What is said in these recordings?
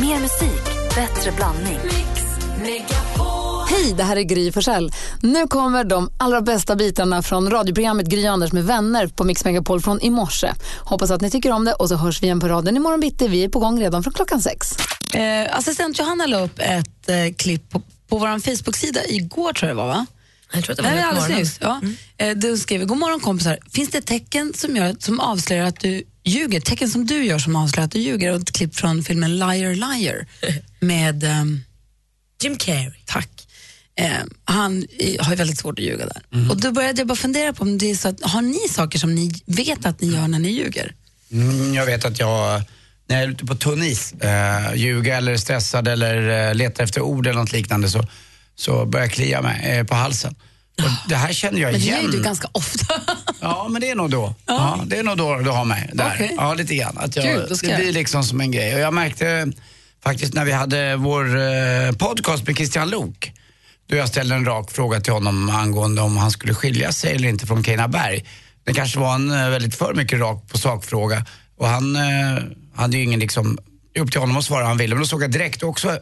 Mer musik, bättre blandning. Hej, det här är Gry Forssell. Nu kommer de allra bästa bitarna från radioprogrammet Gry Anders med vänner på Mix Megapol från i morse. Hoppas att ni tycker om det och så hörs vi igen på raden imorgon bitti. Vi är på gång redan från klockan sex. Eh, assistent Johanna la upp ett eh, klipp på, på vår Facebook-sida igår tror jag det var va? Jag tror att det var Nej, alldeles nyss. Ja. Eh, Du skrev, god morgon kompisar. Finns det tecken som, gör, som avslöjar att du ljuger? Tecken som du gör som avslöjar att du ljuger? Och ett klipp från filmen Liar Liar med... ehm, Jim Carrey. Tack. Eh, han har ju väldigt svårt att ljuga där. Och då började jag bara fundera på om det är så att, har ni saker som ni vet att ni gör när ni ljuger? Mm, jag vet att jag, när jag är ute på tunn is, eh, ljuger eller är stressad eller eh, letar efter ord eller något liknande så, så börjar jag klia mig eh, på halsen. Och det här känner jag Men det gör igen. ju du ganska ofta. Ja, men det är nog då. Ja. det är nog då du har mig där. Okej. Ja, lite grann. Att jag, ska det jag- blir liksom som en grej. Och jag märkte faktiskt när vi hade vår eh, podcast med Christian Lok. Då jag ställde en rak fråga till honom angående om han skulle skilja sig eller inte från Carina Berg. Det kanske var en eh, väldigt för mycket rak på sakfråga. Och han eh, hade ju ingen liksom, upp till honom att svara han ville. Men då såg jag direkt också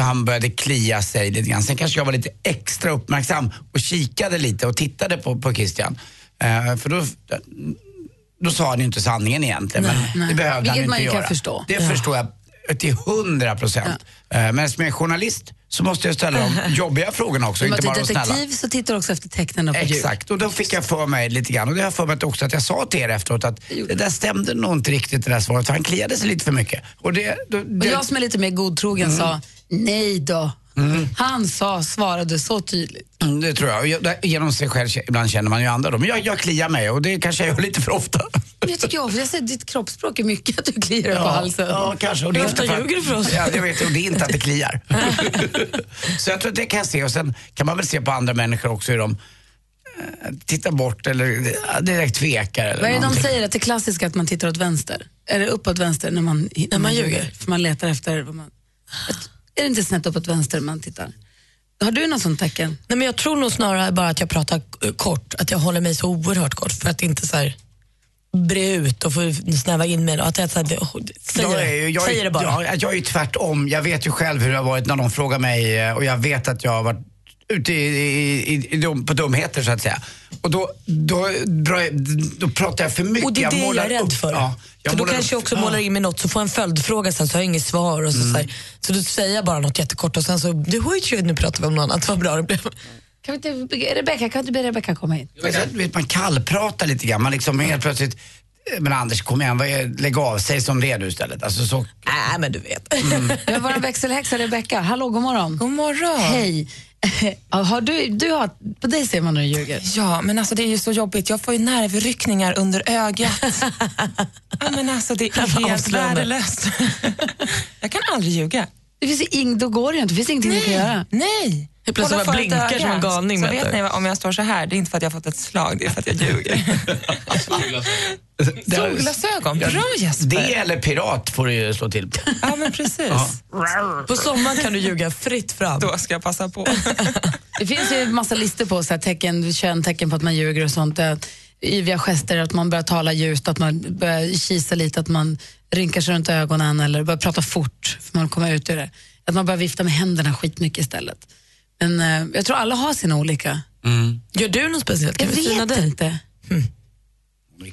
han började klia sig lite grann. Sen kanske jag var lite extra uppmärksam och kikade lite och tittade på, på Christian. Eh, för då, då sa han ju inte sanningen egentligen. men nej. det behövde Vilket han man inte kan göra. förstå. Det förstår jag till hundra procent. Eh, Men jag är journalist så måste jag ställa de jobbiga frågorna också, inte bara de snälla. detektiv så tittar du också efter tecknen på. Exakt, och då fick jag för mig lite grann. Och det har jag för mig också att jag sa till er efteråt att det där stämde nog inte riktigt det där svaret för han kliade sig lite för mycket. Och det, då, Och det, jag som är lite mer godtrogen Mm. sa, nej då. Han sa, svarade så tydligt. Mm, det tror jag. Genom sig själv ibland känner man ju andra då. Men jag, jag kliar mig och det kanske jag gör lite för ofta. Men jag tycker jag, för jag ser ditt kroppsspråk är mycket att du kliar dig på halsen. Ja, kanske. Och det är inte ofta för- ljuger du för oss? Ja, jag vet, och det är inte att det kliar. så jag tror att det kan jag se. Och sen kan man väl se på andra människor också hur de eh, tittar bort eller direkt tvekar. Eller Vad är det de någonting. säger? Att det klassiska att man tittar åt vänster? Är det uppåt vänster när man, när man ljuger? För man letar efter... Vad man, är det inte snett uppåt vänster man tittar? Har du något sånt tecken? Nej, men jag tror nog snarare bara att jag pratar eh, kort, att jag håller mig så oerhört kort för att inte så här bre ut och få snäva in mig. Och Att jag, så här, det- oh, säger, Jag är, jag, säger det bara. Jag, jag är ju tvärtom. Jag vet ju själv hur det har varit när de frågar mig eh, och jag vet att jag har varit ute i, i, i, dum, på dumheter så att säga. Och då, då, jag, då pratar jag för mycket. Och det är det jag, målar är rädd upp- för. Ja, jag för då kanske jag också målar in mig något så får jag en följdfråga sen så har jag inget svar. Och så, så, här. så då säger jag bara något jättekort och sen så, du hör ju, nu pratar vi om något annat, vad bra det blev. Kan vi inte, Rebecka, kan du be Rebecka komma sen, vet, man kallpratar lite grann. Man liksom helt plötsligt, men Anders kom igen, är, lägg av, säg som det är nu istället. Alltså, så, Nej men du vet. Vi har vår växelhäxa Rebecka. Hallå, god morgon. God morgon. Hej. Har du, du har, på dig ser man när du ljuger. Ja, men alltså det är ju så jobbigt. Jag får ju nervryckningar under ögat. ja, men alltså det är helt värdelöst. jag kan aldrig ljuga. Det finns ing, då går det ju inte. Det finns ingenting du kan göra. Nej. Helt plötsligt bara blinkar som en galning, Så vet ni vad, om jag står så här, det är inte för att jag har fått ett slag, det är för att jag ljuger. Solglasögon, bra Jesper. det eller pirat får du ju slå till på. Ja, men precis. På sommaren kan du ljuga fritt fram. Då ska jag passa på. Det finns ju massa listor på så här, tecken, köntecken på att man ljuger och sånt. Eh, Yviga gester, att man börjar tala ljust, att man börjar kisa lite, att man rynkar sig runt ögonen eller börjar prata fort för man kommer ut ur det. Att man börjar vifta med händerna skitmycket istället. Men eh, jag tror alla har sina olika. Gör du något speciellt? Kan Jag vi syna dig? inte.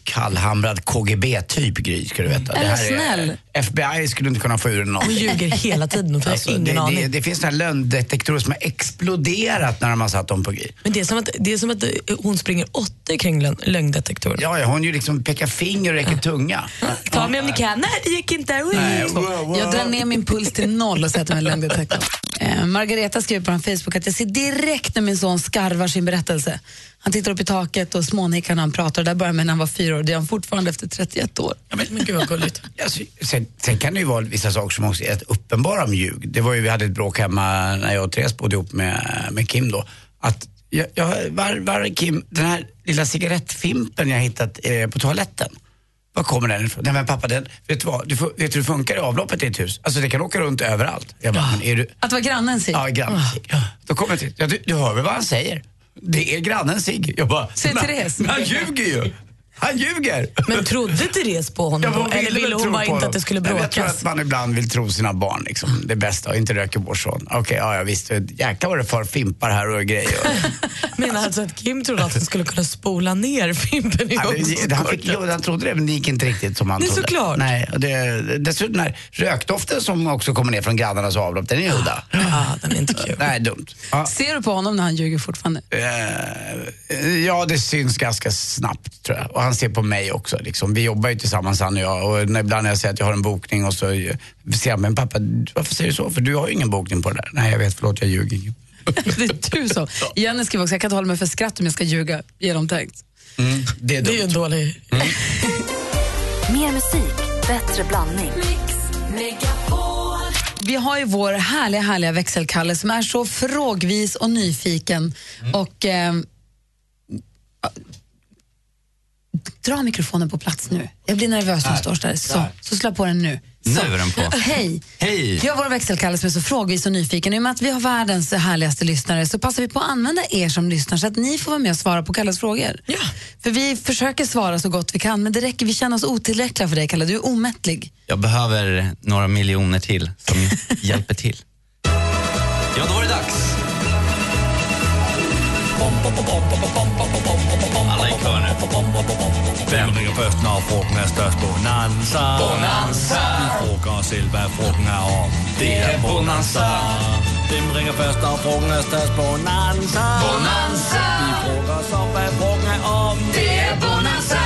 Kallhamrad KGB-typ Gry, ska du veta. Är det här snäll? FBI skulle inte kunna få ur den Hon någon. ljuger hela tiden och har Alltså, ingen det, aning. det, det finns några lögndetektorer som har exploderat när de har satt dem på Gry. Men det är som att, det är som att eh, hon springer åtta kring lögn- lögndetektorn. Ja, ja, hon ju liksom pekar finger och räcker tunga. Ta mig om ni kan. Nej, det gick inte. Nej, wow, wow. Jag drar ner min puls till noll och sätter mig i lögndetektorn. Margareta skriver på hans Facebook att jag ser direkt när min son skarvar sin berättelse. Han tittar upp i taket och smånickar när han pratar. Det där började med när han var fyra år. Det är han fortfarande efter 31 år. Ja, men, Men gud vad gulligt. Alltså, sen, sen kan det ju vara vissa saker som också är uppenbara med ljug. Det var ju, vi hade ett bråk hemma när jag och Therese bodde ihop med, med Kim då. Att jag, jag, var, var Kim, den här lilla cigarettfimpen jag hittat eh, på toaletten. Var kommer den ifrån? Nej men pappa, den, vet du vad? Du vet du hur det funkar i avloppet i ett hus? Alltså det kan åka runt överallt. Jag bara, men är du... Att vara grannen sig. Ja, grannen ja. Då kommer jag till, ja, du, du hör väl vad han säger? Det är grannen Sig. Jag bara, Säg Therese. Han ljuger ju. Han ljuger! Men trodde Therese på honom Ja, hon Eller ville hon bara inte honom. att det skulle men Jag tror bråkas? att man ibland vill tro sina barn liksom, det bästa och inte röker vår son. Okej, ja, ja visst. Jäklar vad det far fimpar här och grejer. Menar alltså att Kim trodde att han skulle kunna spola ner Fimpen i Ja, det- han, fick, jo, han trodde det, men det gick inte riktigt som han Nej, trodde. såklart. Nej, det, dessutom den här rökdoften som också kommer ner från grannarnas avlopp, den är ju udda. Ja, den är inte kul. Nej, dumt. Ja, Ser du på honom när han ljuger fortfarande? eh, ja, det syns ganska snabbt tror jag. Han ser på mig också. Liksom. Vi jobbar ju tillsammans han och jag. Och ibland när jag säger att jag har en bokning och så eh, säger han, men pappa, varför säger du så? För du har ju ingen bokning på det där. Nej, jag vet, förlåt, jag ljuger. Det är du som. Jenny skriver också, jag kan inte hålla mig för skratt om jag ska ljuga genomtänkt. Mm, det är Det är ju dumt. en dålig... Mer musik, bättre blandning. Vi har ju vår härliga, härliga växelkalle som är så frågvis och nyfiken. Och ehm, Dra mikrofonen på plats nu. Jag blir nervös när du står där. Så, så slå på den nu. Så. Nu är den på. Hej! Hej. Vi har vår växelkalle som är så frågvis och nyfiken. I och med att vi har världens härligaste lyssnare så passar vi på att använda er som lyssnar så att ni får vara med och svara på Kalles frågor. Ja. För vi försöker svara så gott vi kan men det räcker, vi känner oss otillräckliga för dig Kalle. Du är omättlig. Jag behöver några miljoner till som hjälper till. Ja, då var det dags. I kör nu. Hvem ringer først, når frugten er størst? Bonanza. Bonanza. Vi frugger os selv, hvad frugten er om. Det er Bonanza. Hvem ringer først, når frugten er størst? Bonanza. Bonanza. Vi frugger os om, hvad frugten er om. Det er Bonanza.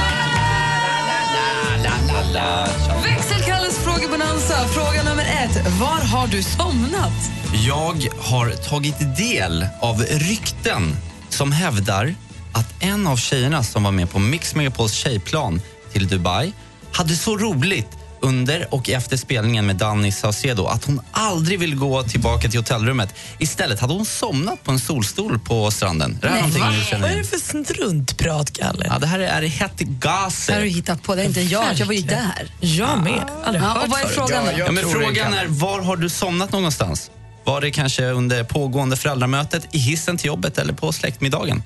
Växelkalles frågebonanza. Fråga nummer ett. Var har du somnat? Jag har tagit del av rykten som hävdar att en av tjejerna som var med på Mix Megapols tjejplan till Dubai hade så roligt under och efter spelningen med Danny Saucedo att hon aldrig vill gå tillbaka till hotellrummet. Istället hade hon somnat på en solstol på stranden. Det här är du känner Vad är det för struntprat, Kalle? Ja, det här är hett Det har du hittat på. Det är inte jag. Jag var ju där. Jag med. Aldrig Ja, och vad är frågan Ja, Ja, men frågan är, var har du somnat någonstans? Var det kanske under pågående föräldramötet, i hissen till jobbet eller på släktmiddagen?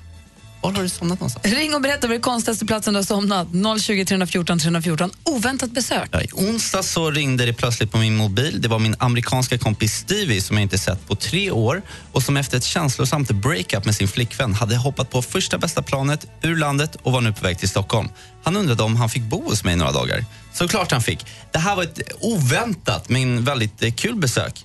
Var har du somnat någonstans? Ring och berätta var det konstigaste platsen du har somnat. 020 314 314. Oväntat besök. Ja, I onsdag så ringde det plötsligt på min mobil. Det var min amerikanska kompis Stevie som jag inte sett på tre år och som efter ett känslosamt breakup med sin flickvän hade hoppat på första bästa planet ur landet och var nu på väg till Stockholm. Han undrade om han fick bo hos mig några dagar. Såklart han fick. Det här var ett oväntat men väldigt eh, kul besök.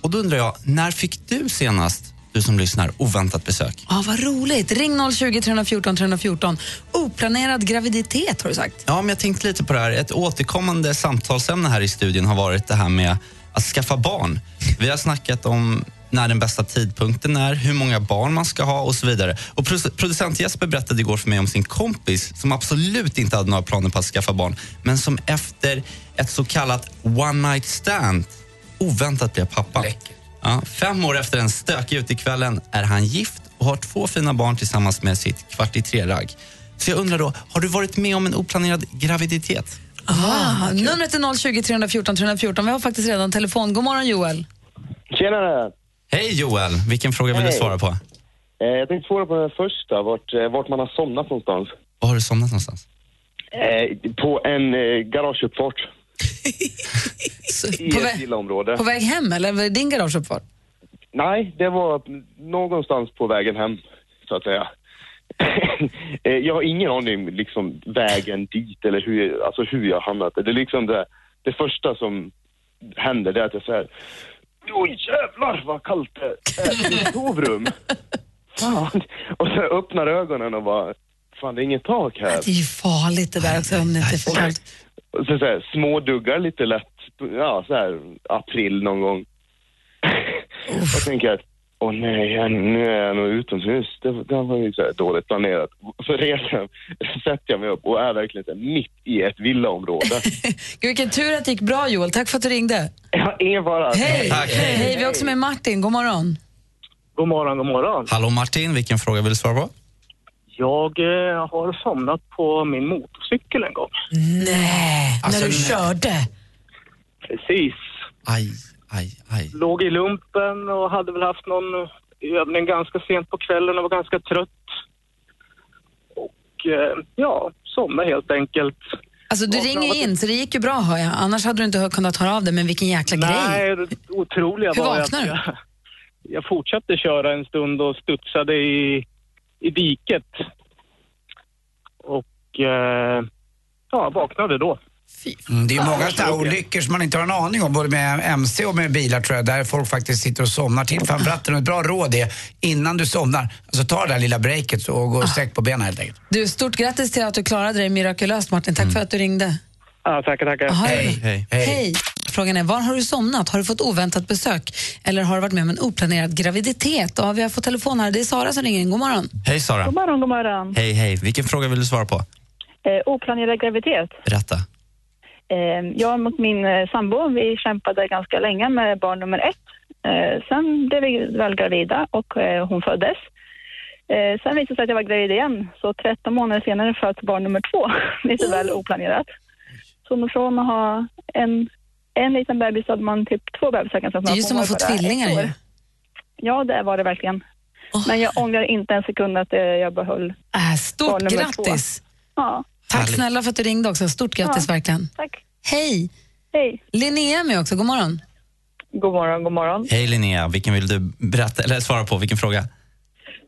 Och då undrar jag, när fick du senast, du som lyssnar, oväntat besök? Ja, vad roligt. Ring 020 314 314. Oplanerad graviditet har du sagt. Ja, men jag tänkte lite på det här. Ett återkommande samtalsämne här i studion har varit det här med att skaffa barn. Vi har snackat om när den bästa tidpunkten är, hur många barn man ska ha och så vidare. Och produ- producent Jesper berättade igår för mig om sin kompis som absolut inte hade några planer på att skaffa barn, men som efter ett så kallat one night stand oväntat blev pappa. Läckert. Ja, fem år efter den stökiga utekvällen är han gift och har två fina barn tillsammans med sitt kvart i tre-ragg. Så jag undrar då, har du varit med om en oplanerad graviditet? Ah, numret är 020 314 314. Vi har faktiskt redan telefon. God morgon Joel. Tjenare! Hej Joel, vilken fråga vill du Hej. svara på? Eh, jag tänkte svara på den första, vart, eh, vart man har somnat någonstans. Var har du somnat någonstans? Eh, på en eh, garageuppfart i På ett villaområde. På väg hem eller var det din garageuppfart? Nej, det var någonstans på vägen hem, så att säga. Eh, jag har ingen aning liksom vägen dit eller hur, alltså hur jag hamnat där. Det är liksom det, det första som händer, det är att jag säger Oj jävlar vad kallt det är i mitt sovrum. Fan. Och så öppnar ögonen och bara, fan det är inget tak här. Det är ju farligt det där också om det inte är för kallt. Så, så här, småduggar lite lätt, ja så här april någon gång. och tänker att, åh nej, jag- nu är jag nog utomhus. Det, det var ju så här dåligt planerat. Så reser jag, sätter jag mig upp och är verkligen så här, mitt i ett villaområde. Gud, vilken tur att det gick bra Joel. Tack för att du ringde. jag har ingen fara. Hej! Tack. Hej, vi har också med Martin. God morgon. God morgon, god morgon. Hallå Martin, vilken fråga vill du svara på? Jag eh, har somnat på min motorcykel en gång. Nej, Alltså, när du nej. körde. Precis. Aj, aj, aj. Låg i lumpen och hade väl haft någon övning ganska sent på kvällen och var ganska trött. Och eh, ja, somnade helt enkelt. Alltså du Vaknade ringer av att- in, så det gick ju bra hör jag. Annars hade du inte kunnat höra av dig, men vilken jäkla grej. Nej, det otroliga Hur var ju vaknade att jag, jag fortsatte köra en stund och studsade i, i diket. Och eh, ja, vaknade då. Mm, det är många sådana olyckor som man inte har en aning om, både med MC och med bilar tror jag, där folk faktiskt sitter och somnar till framför ratten. Och ett bra råd är, innan du somnar, alltså ta det där lilla breaket och gå och sträck på benen helt enkelt. Du, stort grattis till att du klarade dig mirakulöst Martin. Tack för att du ringde. Ja, tackar, tackar. Aha, Hej. Hej. Hej. Frågan är, var har du somnat? Har du fått oväntat besök? Eller har du varit med om en oplanerad graviditet? Och vi har fått telefon här. Det är Sara som ringer in. God morgon. Hej Sara. God morgon, god morgon. Hej, hej. Vilken fråga vill du svara på? Eh, oplanerad graviditet. Berätta. Eh, jag mot min eh, sambo, vi kämpade ganska länge med barn nummer ett. Eh, sen blev vi väl gravida och eh, hon föddes. Eh, sen visade det sig att jag var gravid igen, så 13 månader senare föds barn nummer två. Lite väl oplanerat. Så från att ha en, en liten bebis hade man typ två bebisar ganska Det är ju som att få tvillingar ju. Ja, det var det verkligen. Men jag ångrar inte en sekund att eh, jag behöll Äh, stort grattis. Ja, Tack Härligt. snälla för att du ringde också. Stort grattis Ja. verkligen. tack. Hej. Hej. Linnea är med också. God morgon. God morgon, god morgon. Hej Linnea, vilken vill du berätta, eller svara på? Vilken fråga?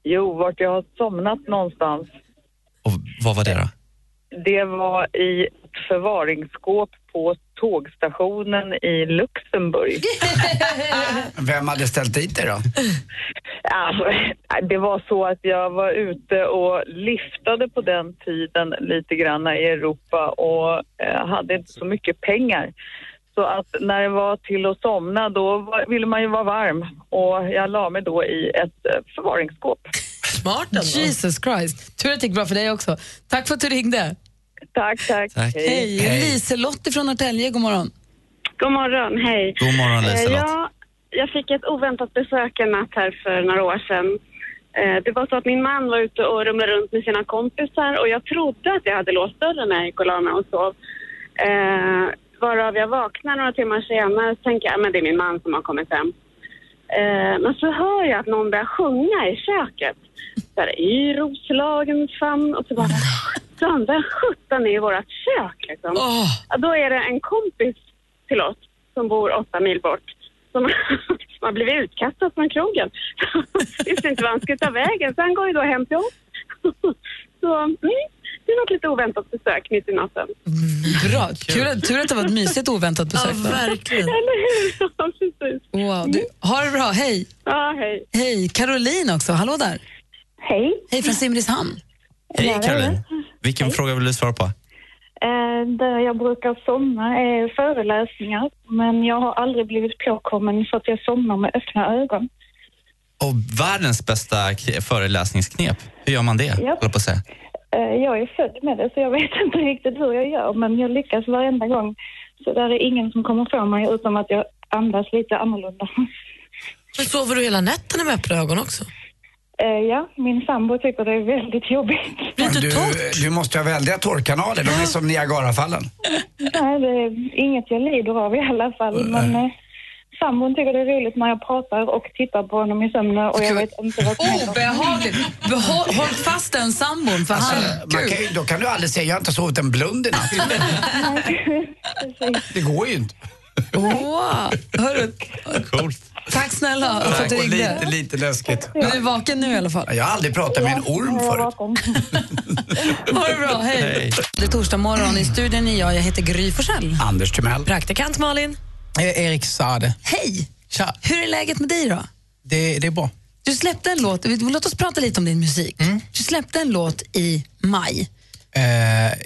Jo, vart jag har somnat någonstans. Och vad var det då? Det var i ett förvaringsskåp på tågstationen i Luxemburg. Vem hade ställt dit dig då? Alltså, det var så att jag var ute och liftade på den tiden lite grann i Europa och eh, hade inte så mycket pengar. Så att när det var till att somna då ville man ju vara varm och jag la mig då i ett eh, förvaringsskåp. Smart ändå. Jesus Christ. Tur att det gick bra för dig också. Tack för att du ringde. Tack, tack. Tack. Hej. Hej. Liselotte från Norrtälje, god morgon. God morgon, hej. God morgon Eh, Liselott. Jag, jag fick ett oväntat besök en natt här för några år sedan. Eh, Det var så att min man var ute och rumlade runt med sina kompisar och jag trodde att jag hade låst dörren när jag gick och la mig och sov. Eh, varav jag vaknar några timmar senare och tänker jag men det är min man som har kommit hem. Eh, men så hör jag att någon börjar sjunga i köket. Så här, I Roslagens famn och så bara, sjutton, vem sjutton är i vårt kök liksom? Ja, då är det en kompis till oss som bor åtta mil bort som, som har blivit utkastad från krogen. Visste inte vad han skulle ta vägen, så han går ju då hem till oss. Så mm, det var ett lite oväntat besök mitt i natten. Bra. Kul, tur att det var ett mysigt oväntat besök. Ja, verkligen. Eller hur? Ja, precis. Wow, du, ha det bra. Hej. Ja, hej. Hej. Caroline också. Hallå där. Hej. Hej från Simrishamn. Hej Caroline. Vilken fråga vill du svara på? Eh, där jag brukar somna är föreläsningar, men jag har aldrig blivit påkommen för att jag somnar med öppna ögon. Och världens bästa föreläsningsknep, hur gör man det? Ja. Håller på säga. Eh, jag är född med det, så jag vet inte riktigt hur jag gör, men jag lyckas varenda gång. Så där är ingen som kommer få mig, utom att jag andas lite annorlunda. Men sover du hela nätterna med öppna ögon också? Eh, ja, min sambo tycker det är väldigt jobbigt. Du, du måste ha väldiga tårkanaler, de är som Niagarafallen. Nej, det är inget jag lider av i alla fall, men eh, sambon tycker det är roligt när jag pratar och tittar på honom i sömnen och jag vet inte vad som händer. Obehagligt. Behåll, håll fast den sambon, för Alltså, han... man kan, ju- då kan du aldrig säga jag har inte sovit en blund i natt. Det går ju inte. Wow. Hörru, Coolt. Tack snälla för att du ringde. lite, lite läskigt. Men du är vaken nu i alla fall. Jag har aldrig pratat med en orm förut. Ha det bra, hej. Det är torsdag morgon. I studion är jag. Jag heter Gry Forssell. Anders Timell. Praktikant Malin. Erik Sade. Hej! Tja. Hur är läget med dig då? Det, det är bra. Du släppte en låt, låt oss prata lite om din musik. Du släppte en låt i maj. Eh,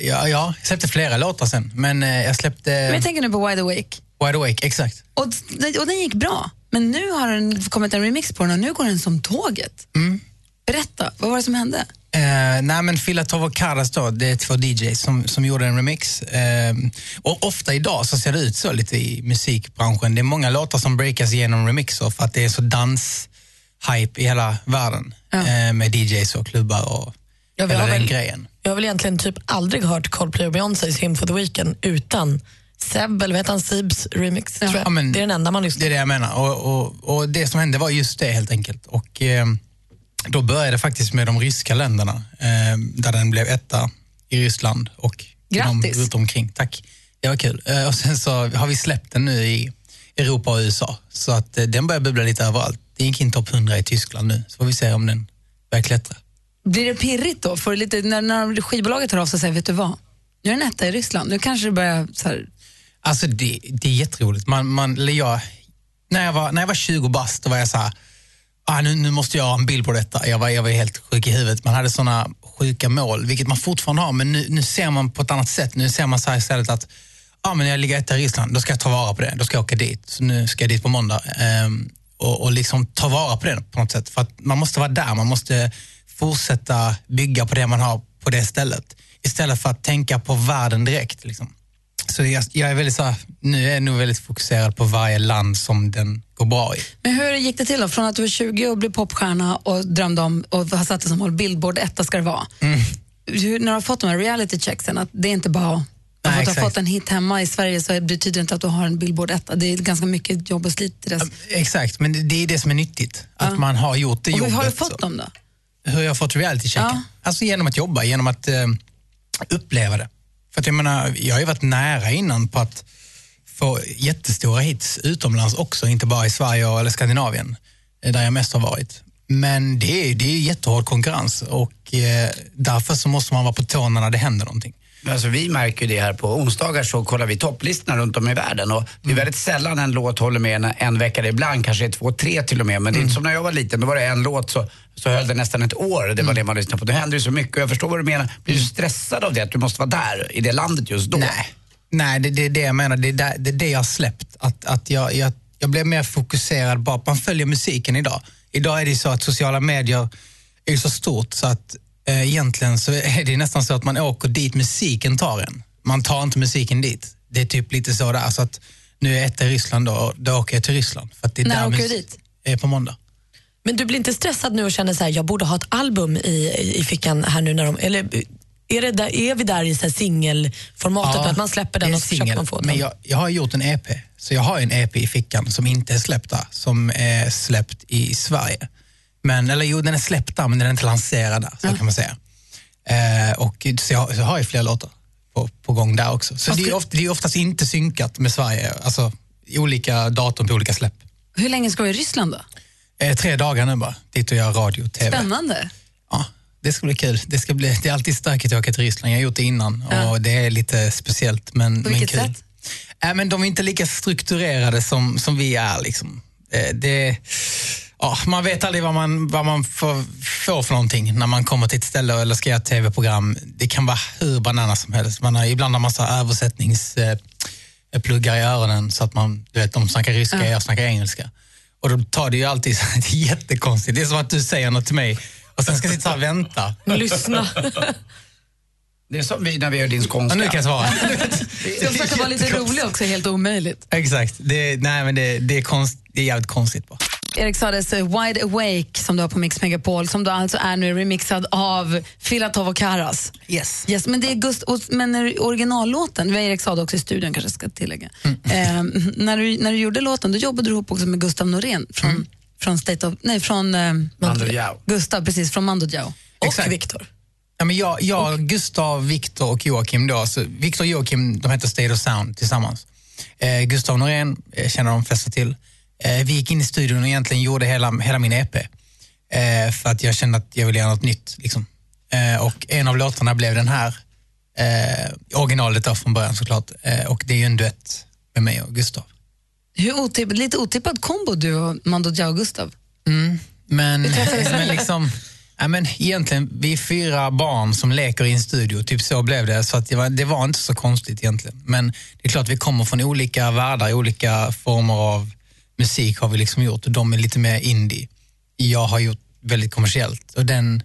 ja, ja, jag släppte flera låtar sen, men eh, jag släppte Men jag tänker nu på Wide Awake. Wide Awake, exakt. Och, och den gick bra. Men nu har den kommit en remix på den och nu går den som tåget. Berätta, vad var det som hände? Eh, nej men Filatov och Karas då, det är två DJs som, som gjorde en remix. Eh, och ofta idag så ser det ut så lite i musikbranschen. Det är många låtar som breakas genom remixer för att det är så dans-hype i hela världen. Eh, med DJs och klubbar och Ja, hela den väl- grejen. Jag har väl egentligen typ aldrig hört Coldplay och Beyoncés Hymn for the Weekend utan Seb, eller vad heter han, Sibs remix. Tror jag. Ja, men det är den enda man lyssnar Det är det jag menar. Och, och, och det som hände var just det helt enkelt. Och eh, då började det faktiskt med de ryska länderna, eh, där den blev etta i Ryssland och Grattis. runt omkring. Tack. Det var kul. Eh, Och sen så har vi släppt den nu i Europa och USA. Så att eh, den börjar bubbla lite överallt. Den gick in topp 100 i Tyskland nu, så får vi se om den börjar klättra. Blir det pirrigt då? Får du lite, när, när skivbolaget hör av sig och säger, vet du vad? Nu är den etta i Ryssland. Nu kanske det börjar så här, Alltså det, det är jätteroligt. Man, man, jag, när, jag var, när jag var 20 bast, då var jag så här, ah, nu, nu måste jag ha en bild på detta. Jag var, jag var helt sjuk i huvudet. Man hade såna sjuka mål, vilket man fortfarande har, men nu, nu ser man på ett annat sätt. Nu ser man så här istället att ah, men när jag ligger etta i Ryssland, då ska jag ta vara på det. Då ska jag åka dit. Så nu ska jag dit på måndag. Ehm, och, och liksom ta vara på det på något sätt. För att man måste vara där, man måste fortsätta bygga på det man har på det stället. Istället för att tänka på världen direkt. Liksom. Så jag, jag är väldigt så här, nu är jag nog väldigt fokuserad på varje land som den går bra i. Men hur gick det till då? Från att du var 20 och blev popstjärna och drömde om och har satt det som mål, Billboard etta ska det vara. Mm. Hur, när du har fått de här reality checksen, att det är inte bara att Nej, att du har fått en hit hemma i Sverige så betyder det inte att du har en Billboard etta. Det är ganska mycket jobb och slit det. Exakt, men det- är det som är nyttigt. Att man har gjort det Och hur jobbet. har du fått dem då? hur jag har fått reality-checken? Alltså genom att jobba, genom att eh, uppleva det. För att jag menar, jag har ju varit nära innan på att få jättestora hits utomlands också, inte bara i Sverige eller Skandinavien, där jag mest har varit. Men det är, det är jättehård konkurrens och eh, därför så måste man vara på tårna när det händer någonting. Alltså, vi märker ju det här på onsdagar så kollar vi topplistorna runt om i världen och det är väldigt sällan en låt håller med en, en vecka. Ibland kanske det två, tre till och med. Men det är inte som när jag var liten, då var det en låt så, så höll det nästan ett år. Det var det man lyssnade på. Det händer ju så mycket och jag förstår vad du menar. Blir du stressad av det? Att du måste vara där i det landet just då? Nej, Nej det, det är det jag menar. Det är det, det jag har släppt. Att, att jag, jag, jag blev mer fokuserad bara man följer musiken idag. Idag är det så att sociala medier är så stort så att egentligen så är det nästan så att man åker dit musiken tar en. Man tar inte musiken dit. Det är typ lite så där. Så att nu är etta i Ryssland då, då åker jag till Ryssland. För att det är När där åker du dit? Eh, på måndag. Men du blir inte stressad nu och känner så här, jag borde ha ett album i, i fickan här nu när de, eller är, det där, är vi där i så singelformatet, att man släpper den är och så singel. man få den? Men jag, jag har gjort en EP, så jag har en EP i fickan som inte är släppt där, som är släppt i Sverige. Men, eller jo, den är släppt men den är inte lanserad så kan man säga. Eh, och så jag, så jag har ju flera låtar på, på gång där också. Så det är, ofta, det är oftast inte synkat med Sverige, alltså olika datum på olika släpp. Hur länge ska du i Ryssland då? Eh, tre dagar nu bara, dit och göra radio och TV. Spännande. Det ska bli kul. Det, ska bli, det är alltid stökigt att åka till Ryssland. Jag har gjort det innan och det är lite speciellt men, På men kul. sätt? Äh, men de är inte lika strukturerade som, som vi är. Liksom. Eh, Det, ja, man vet aldrig vad man, vad man får, får för någonting när man kommer till ett ställe eller ska göra ett tv-program. Det kan vara hur bananas som helst. Man har ibland har massa översättningspluggar i öronen så att man, du vet, de snackar ryska, Ja. jag snackar engelska. Och då tar det ju alltid, det är jättekonstigt. Det är som att du säger något till mig och sen ska jag sitta och vänta. Lyssna. Det är som vi när vi gör din skånska. Ja, nu kan jag svara. Jag försöka vara lite rolig också, helt omöjligt. Exakt. Det, nej, men det, det, är konst, det är jävligt konstigt bara. Erik Sades Wide Awake som du har på Mix Megapol som du alltså är nu remixad av Filatov och Karas. Yes. yes men det är Gust och, men originallåten, vi har Erik Sade också i studion kanske ska tillägga. Eh, när, du, när du gjorde låten då jobbade du ihop också med Gustav Norén från, från State of, nej från eh, Mando Diao. Gustav, precis från Mando Diao. Exakt. Viktor. Ja, men jag, jag Gustav, Viktor och Joakim då, så Viktor och Joakim de heter State of Sound tillsammans. Eh, Gustav Norén eh, känner de flesta till. Eh, vi gick in i studion och egentligen gjorde hela, hela min EP. Eh, för att jag kände att jag ville göra något nytt. Liksom. Eh, och en av låtarna blev den här. Originalet då från början såklart. Och det är ju en duett med mig och Gustav. Hur otipp, lite otippad kombo du och Mando Diao och Gustav. Mm, men, men liksom, ja, men egentligen, vi är fyra barn som leker i en studio, typ så blev det. Så att det, var, det var inte så konstigt egentligen. Men det är klart, vi kommer från olika världar, olika former av musik har vi liksom gjort och de är lite mer indie. Jag har gjort väldigt kommersiellt och den,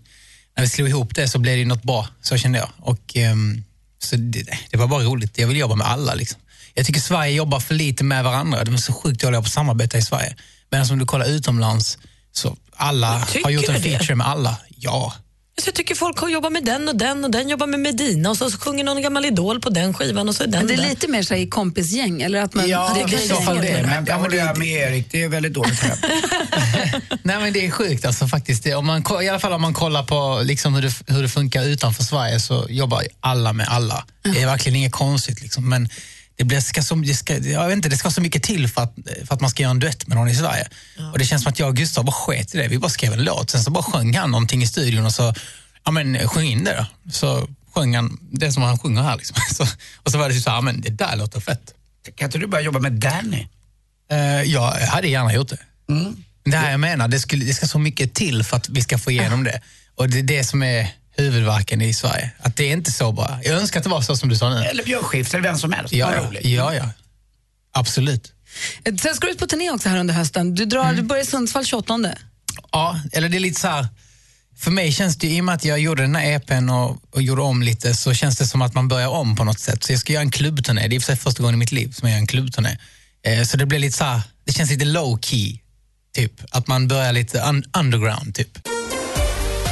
när vi slog ihop det så blev det något bra, så kände jag. Och, ehm, så det, det var bara roligt, jag vill jobba med alla. Liksom. Jag tycker Sverige jobbar för lite med varandra, de är så sjukt dåliga på att samarbeta i Sverige. Medan om du kollar utomlands, så alla har gjort en du det? feature med alla. Ja. Så jag tycker folk har jobbat med den och den och den jobbar med Medina och så, så sjunger någon gammal idol på den skivan och så är den Men det är där. lite mer så här i kompisgäng? Eller att man, Ja, det är i så fall det. Men jag håller med Erik, det är väldigt dåligt nej, men det är sjukt alltså faktiskt. Det, om man, I alla fall om man kollar på liksom hur, det, hur det funkar utanför Sverige så jobbar alla med alla. Det är verkligen inget konstigt. Liksom. Men det, blir, ska så, det, ska, jag vet inte, det ska så mycket till för att, för att man ska göra en duett med någon i Sverige. Och Det känns som att jag och Gustav bara sket i det. Vi bara skrev en låt, sen så bara sjöng han någonting i studion och så, ja men sjung in det då. Så sjöng han det som han sjunger här. Liksom. Så, och så var det så här, ja, men det där låter fett. Kan inte du börja jobba med Danny? Uh, jag hade gärna gjort det. Det här jag menar, det, skulle, det ska så mycket till för att vi ska få igenom det. Och det är det som är huvudvärken i Sverige. Att det är inte så bra. Jag önskar att det var så som du sa nu. Eller Björn eller vem som helst. Ja, ja, roligt. ja, ja. Absolut. Sen ska du ut på turné också här under hösten. Du, drar, du börjar i Sundsvall 28. Ja, eller det är lite så här. För mig känns det, i och med att jag gjorde den här EPn och, och gjorde om lite, så känns det som att man börjar om på något sätt. Så jag ska göra en klubbturné. Det är för sig första gången i mitt liv som jag gör en klubbturné. Eh, så det blir lite så här, det känns lite low key, typ. Att man börjar lite un underground, typ.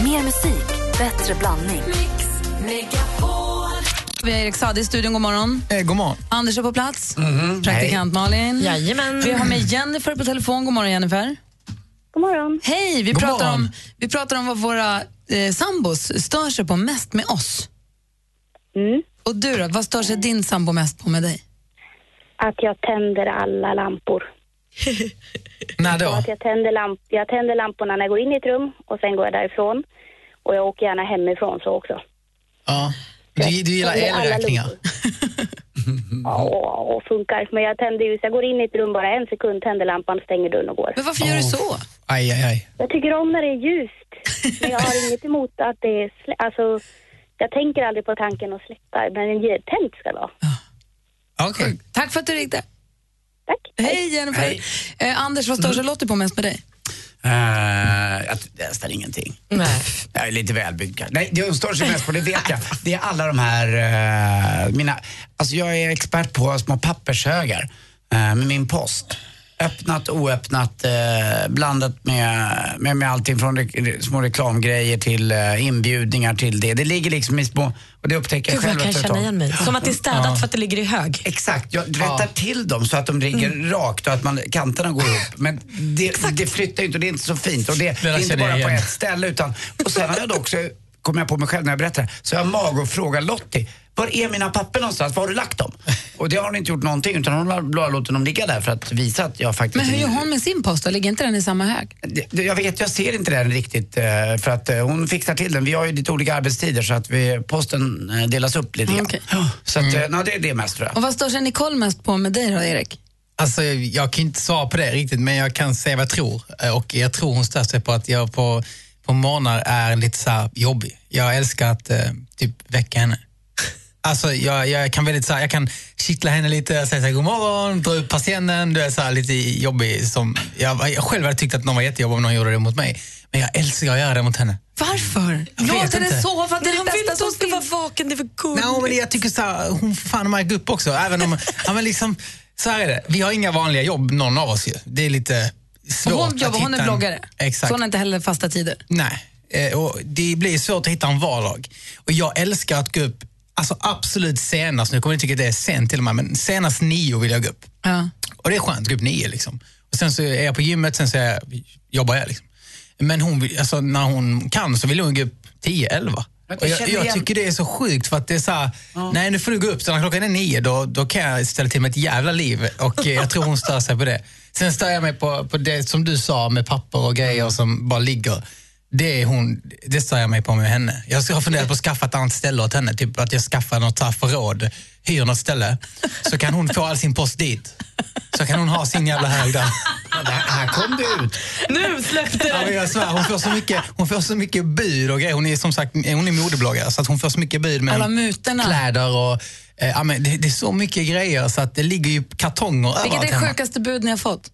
Mer musik, bättre blandning. Vi har Erik Saade i studion, god morgon. Eh, god morgon. Anders är på plats. Praktikant Malin. Jajamän. Vi har med Jennifer på telefon. God morgon Jennifer. God morgon. Hej! Vi, God pratar morgon. om, vi pratar om vad våra eh, sambos stör sig på mest med oss. Mm. Och du då, vad stör sig din sambo mest på med dig? Att jag tänder alla lampor. När då? att jag tänder, lamp jag tänder lamporna när jag går in i ett rum och sen går jag därifrån. Och jag åker gärna hemifrån så också. Ja. Du, du gillar elräkningar? Ja, och, och funkar. Men jag tänder ju, så jag går in i ett rum bara en sekund, tänder lampan, stänger dörren och går. Men varför gör du så? Aj, aj, aj. Jag tycker om när det är ljust. Men jag har inget emot att det är slä- Alltså, jag tänker aldrig på tanken att släcka, men en tänt ska det vara. Okej. Tack för att du ringde. Tack. Hej Jennifer. Hej. Eh, Anders, vad stör sig Lottie på mest med dig? Uh, jag, nästan ingenting. Nej. Jag är lite välbyggd kanske. Nej, det hon står sig mest på, det vet jag. Det är alla de här, eh, mina, alltså jag är expert på små pappershögar eh, med min post. Öppnat, oöppnat, eh, blandat med, med, med allting från re, små reklamgrejer till eh, inbjudningar till det. Det ligger liksom i små, och det upptäcker Gud, jag själv jag kan känna igen mig. Som att det är städat för att det ligger i hög. Exakt, jag rättar till dem så att de ligger rakt och att man, kanterna går ihop. Men det, det flyttar ju inte och det är inte så fint. Och det, det är inte bara på ett ställe. Utan, och sen har jag då också, kommer jag på mig själv när jag berättar så jag har mag att fråga Lottie, var är mina papper någonstans? Var har du lagt dem? Och det har hon inte gjort någonting utan hon har bara låtit dem ligga där för att visa att jag faktiskt... Men hur gör hon med sin post då? Ligger inte den i samma hög? Jag vet, jag ser inte den riktigt eh, för att eh, hon fixar till den. Vi har ju lite olika arbetstider så att vi, posten eh, delas upp lite grann. Okej. Så att, eh, nej, det är det mest tror jag. Och vad stör sig Nicole mest på med dig då, Erik? Alltså, jag kan inte svara på det riktigt, men jag kan säga vad jag tror. Och jag tror hon stör sig på att jag på, på morgnar är lite så här jobbig. Jag älskar att eh, typ väcka henne. Alltså, jag, jag kan väldigt så här, jag kan kittla henne lite, säga så här, god morgon, dra upp persiennen, du är så här, lite jobbig. Som, jag, jag själv hade tyckt att någon var jättejobbig om någon gjorde det mot mig. Men jag älskar att göra det mot henne. Varför? Låt henne sova, det är Han det vill bästa att som hon ska vara vaken, det är väl gulligt. Nej, men jag tycker så här, hon får fan märka upp också. Även om, ja, men liksom, så här är det, vi har inga vanliga jobb, någon av oss ju. Det är lite svårt Och hon, jobbar, hon är en- bloggare, Exakt. så hon har inte heller fasta tider. Nej, eh, och det blir svårt att hitta en vardag. Och jag älskar att gå upp, alltså absolut senast, nu kommer ni tycka att det är sent till och med, men senast nio vill jag gå upp. Ja. Och det är skönt, gå upp nio liksom. Och sen så är jag på gymmet, sen så jag, jobbar jag liksom. Men hon, alltså, när hon kan så vill hon gå upp 10-11. Men Och jag jag, tycker det är så sjukt för att det är så här, nej nu får du gå upp, så när klockan är nio då, då kan jag ställa till med ett jävla liv och eh, jag tror hon stör sig på det. Sen stör jag mig på, på det som du sa med papper och grejer som bara ligger. Det, är hon, det stör jag mig på med henne. Jag har funderat på att skaffa ett annat ställe åt henne, typ att jag skaffar något så här förråd, hyr något ställe, så kan hon få all sin post dit. Så kan hon ha sin jävla hög där. Ja, det här, kom det ut. Nu släppte Ja, det! jag svär, hon, får så mycket, hon får så mycket bud och grejer. Hon är som sagt hon är modebloggare så att hon får så mycket bud med Alla mutorna. kläder och eh, ja, men det, det är så mycket grejer så att det ligger ju kartonger Vilket överallt är hemma. sjukaste bud ni har fått?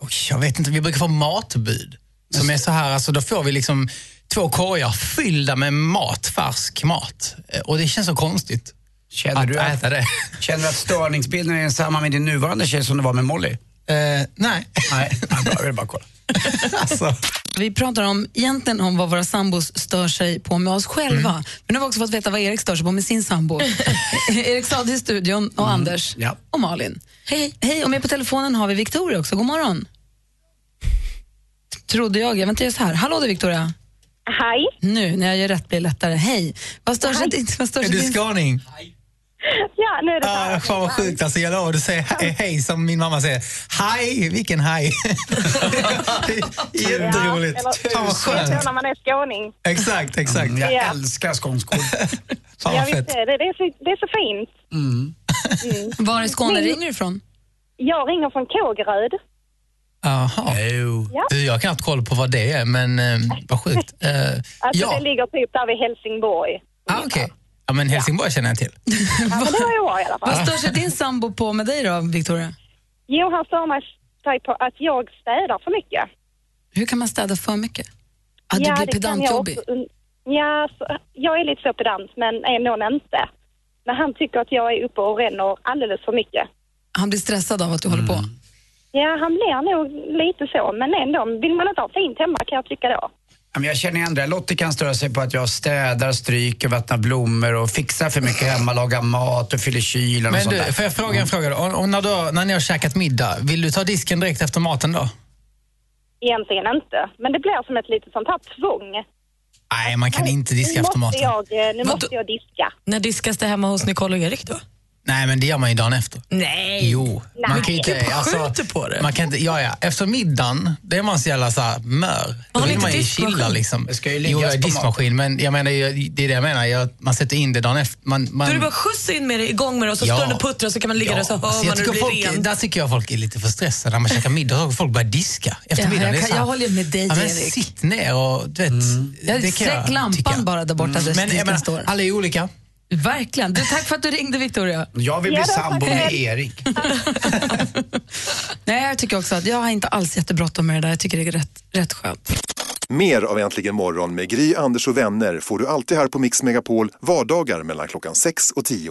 Oj, jag vet inte, vi brukar få matbud. Som är så här, alltså då får vi liksom två korgar fyllda med mat, färsk mat. Eh, Och det känns så konstigt Känner att du att, äta det. känner du att störningsbilden är densamma med din nuvarande tjej som det var med Molly? nej. Nej, nej bra, jag vill bara kolla. alltså. Vi pratar om, egentligen om vad våra sambos stör sig på med oss själva. Men nu har vi också fått veta vad Erik stör sig på med sin sambo. Erik Stad i studion och Anders Ja. och Malin. Hej. Hej, och med på telefonen har vi Victoria också. God morgon. Trodde jag. Jag inte, jag så här. Hallå du Victoria. Hej. Nu när jag gör rätt blir det lättare. Hej. Vad stör sig din... Är du din... skåning? Ja, nu är det Ah, fan vad sjukt. Alltså, jag lovar, du säger he- hej som min mamma säger. Hej, vilken hej. Jätteroligt. eller- Fan vad Det skönt. så när man är skåning. Exakt, exakt. Mm, jag Ja. älskar skånskor. Fan Ja, vad fett. det. Det är så, det är så fint. Var i Skåne ringer du ifrån? Jag ringer från Kågeröd. Jaha. Ja. Du, jag har knappt koll på vad det är, men eh, vad sjukt. Eh, Alltså ja, det ligger typ där vid Helsingborg. ah, okej. Ja, men Helsingborg känner jag till. Ja, men det var ju bra i alla fall. Vad stör sig din sambo på med dig då, Victoria? Jo, han stör mig sig på att jag städar för mycket. Hur kan man städa för mycket? Att ja, du blir jag pedantjobbig? Ja, så, jag är lite så pedant, men ändå inte. Men han tycker att jag är uppe och ränner alldeles för mycket. Han blir stressad av att du håller på? Ja, han blir nog lite så, men ändå. Vill man inte ha fint hemma kan jag tycka då. Jag känner igen det. Lottie kan störa sig på att jag städar, stryker, vattnar blommor och fixar för mycket hemma, lagar mat och fyller kylen och Men sånt du, där. får jag fråga en fråga då? Och, och när, du, har- när ni har käkat middag, vill du ta disken direkt efter maten då? Egentligen inte, men det blir som ett litet sånt här tvång. Nej, man kan inte diska nu efter måste maten. jag, eh, Nu måste jag diska. När diskas det hemma hos Nicole och Erik då? Nej, men det gör man ju dagen efter. Nej! Jo, man kan ju inte... Alltså, på det. man kan inte, ja, ja. Efter middagen, det är man så jävla så här, mör. Då vill inte man ju chilla liksom. Det ska ju jo, jag på diskmaskin, men jag menar, det är det jag menar. Jag, man sätter in det dagen efter. Man, man, Då är det bara skjuts in med det, igång med det och så Ja. står den och puttrar så kan man ligga där så hör Alltså, man hur det tycker blir folk, rent. där tycker jag folk är lite för stressade när man käkar middag. och Folk börjar diska efter Ja, middagen. jag är kan- jag håller med dig, ja, men Erik. Sitt ner och du vet. Ja, det kan släck jag lampan bara där borta där Men jag disken menar, står. alla är olika. Verkligen. Du, tack för att du ringde, Victoria. Jag vill bli Ja, sambo med Erik. Nej, jag tycker också att jag har inte alls jättebråttom med det där. Jag tycker det är rätt, rätt skönt. Mer av Äntligen morgon med Gry, Anders och vänner får du alltid här på Mix Megapol vardagar mellan klockan 6 och 10.